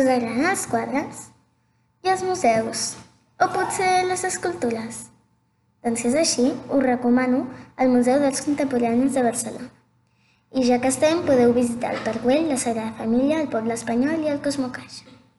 posaran els quadres? I els museus? O potser les escultures? Doncs si és així, us recomano el Museu dels Contemporanis de Barcelona. I ja que estem, podeu visitar el Parc Güell, la Sagrada Família, el Poble Espanyol i el Cosmocaixa.